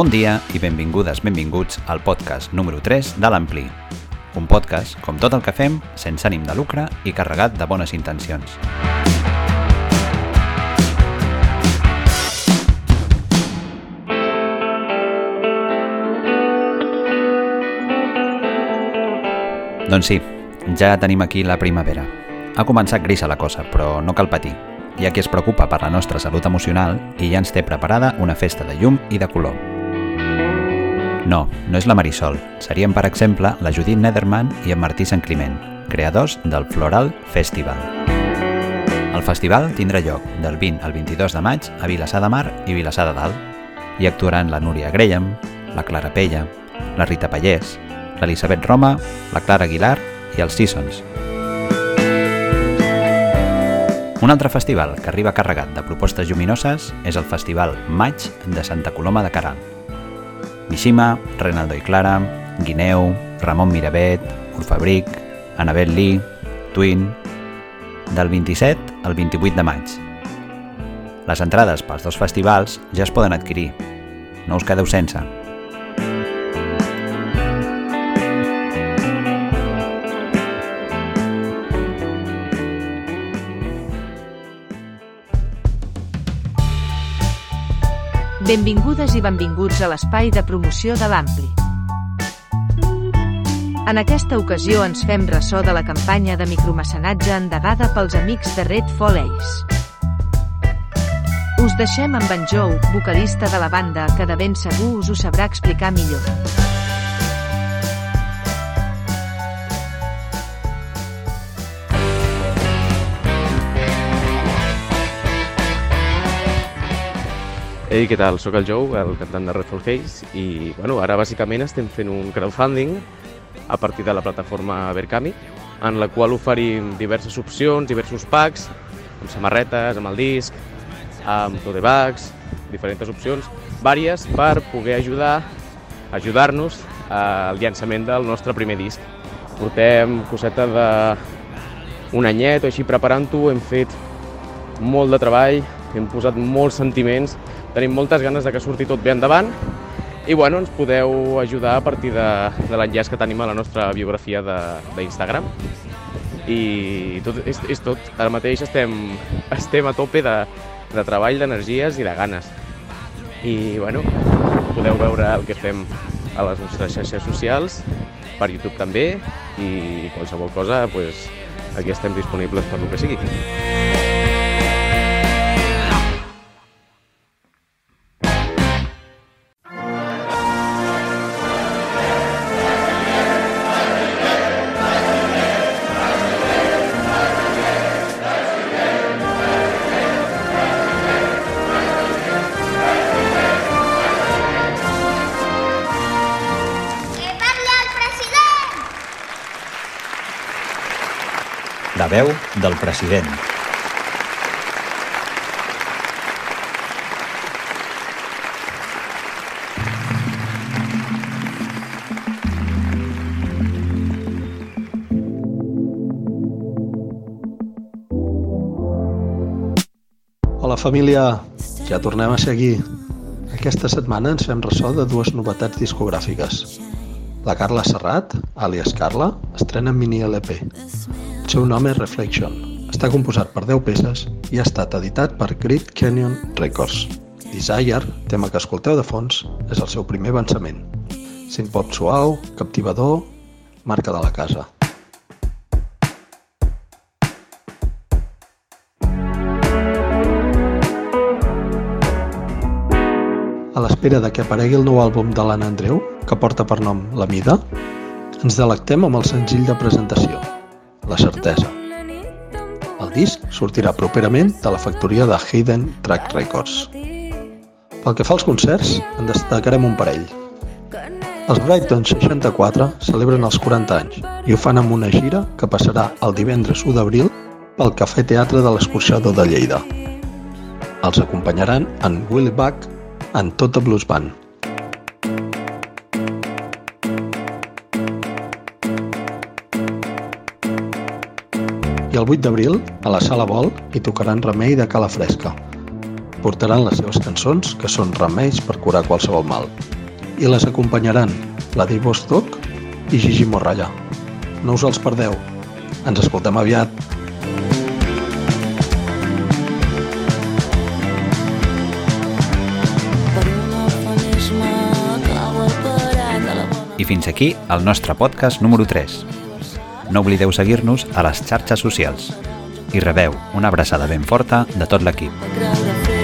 Bon dia i benvingudes, benvinguts al podcast número 3 de l'Ampli. Un podcast, com tot el que fem, sense ànim de lucre i carregat de bones intencions. Doncs sí, ja tenim aquí la primavera. Ha començat grisa la cosa, però no cal patir. Hi ha qui es preocupa per la nostra salut emocional i ja ens té preparada una festa de llum i de color. No, no és la Marisol. Serien, per exemple, la Judit Nederman i en Martí Sant Climent, creadors del Floral Festival. El festival tindrà lloc del 20 al 22 de maig a Vilassar de Mar i Vilassar de Dalt. Hi actuaran la Núria Graham, la Clara Pella, la Rita Pallés, l'Elisabet Roma, la Clara Aguilar i els Seasons. Un altre festival que arriba carregat de propostes lluminoses és el Festival Maig de Santa Coloma de Caral. Mishima, Renaldo i Clara, Guineu, Ramon Miravet, Urfabric, Anabel Lee, Twin... Del 27 al 28 de maig. Les entrades pels dos festivals ja es poden adquirir. No us quedeu sense. Benvingudes i benvinguts a l'espai de promoció de l'Ampli. En aquesta ocasió ens fem ressò de la campanya de micromecenatge endegada pels amics de Red Fall Ace. Us deixem amb en Joe, vocalista de la banda, que de ben segur us ho sabrà explicar millor. Ei, què tal? Soc el Joe, el cantant de Red Fall Haze i bueno, ara bàsicament estem fent un crowdfunding a partir de la plataforma Verkami en la qual oferim diverses opcions, diversos packs, amb samarretes, amb el disc, amb tote bags, diferents opcions, vàries per poder ajudar ajudar-nos al llançament del nostre primer disc. Portem coseta de un anyet o així preparant-ho, hem fet molt de treball, hem posat molts sentiments, tenim moltes ganes de que surti tot bé endavant i bueno, ens podeu ajudar a partir de, de l'enllaç que tenim a la nostra biografia d'Instagram. I tot, és, és tot. Ara mateix estem, estem a tope de, de treball, d'energies i de ganes. I bueno, podeu veure el que fem a les nostres xarxes socials, per YouTube també, i qualsevol cosa, pues, aquí estem disponibles per lo que sigui. Veu del president. Hola família, ja tornem a ser aquí. Aquesta setmana ens fem ressò de dues novetats discogràfiques. La Carla Serrat, alias Carla, estrena mini LP. El seu nom és Reflection. Està composat per 10 peces i ha estat editat per Great Canyon Records. Desire, tema que escolteu de fons, és el seu primer avançament. Synth-pop suau, captivador, marca de la casa. A l'espera de que aparegui el nou àlbum de l'Anna Andreu, que porta per nom La Mida, ens delectem amb el senzill de presentació, La Certesa. El disc sortirà properament de la factoria de Hayden Track Records. Pel que fa als concerts, en destacarem un parell. Els Brighton 64 celebren els 40 anys i ho fan amb una gira que passarà el divendres 1 d'abril pel Cafè Teatre de l'Escorxador de Lleida. Els acompanyaran en Willy Buck en tota Blues Band. I el 8 d'abril, a la Sala Vol, hi tocaran Remei de Cala Fresca. portaran les seves cançons, que són remeis per curar qualsevol mal. I les acompanyaran Vladivostok i Gigi Morralla. No us els perdeu. Ens escoltem aviat. I fins aquí el nostre podcast número 3. No oblideu seguir-nos a les xarxes socials i rebeu una abraçada ben forta de tot l'equip.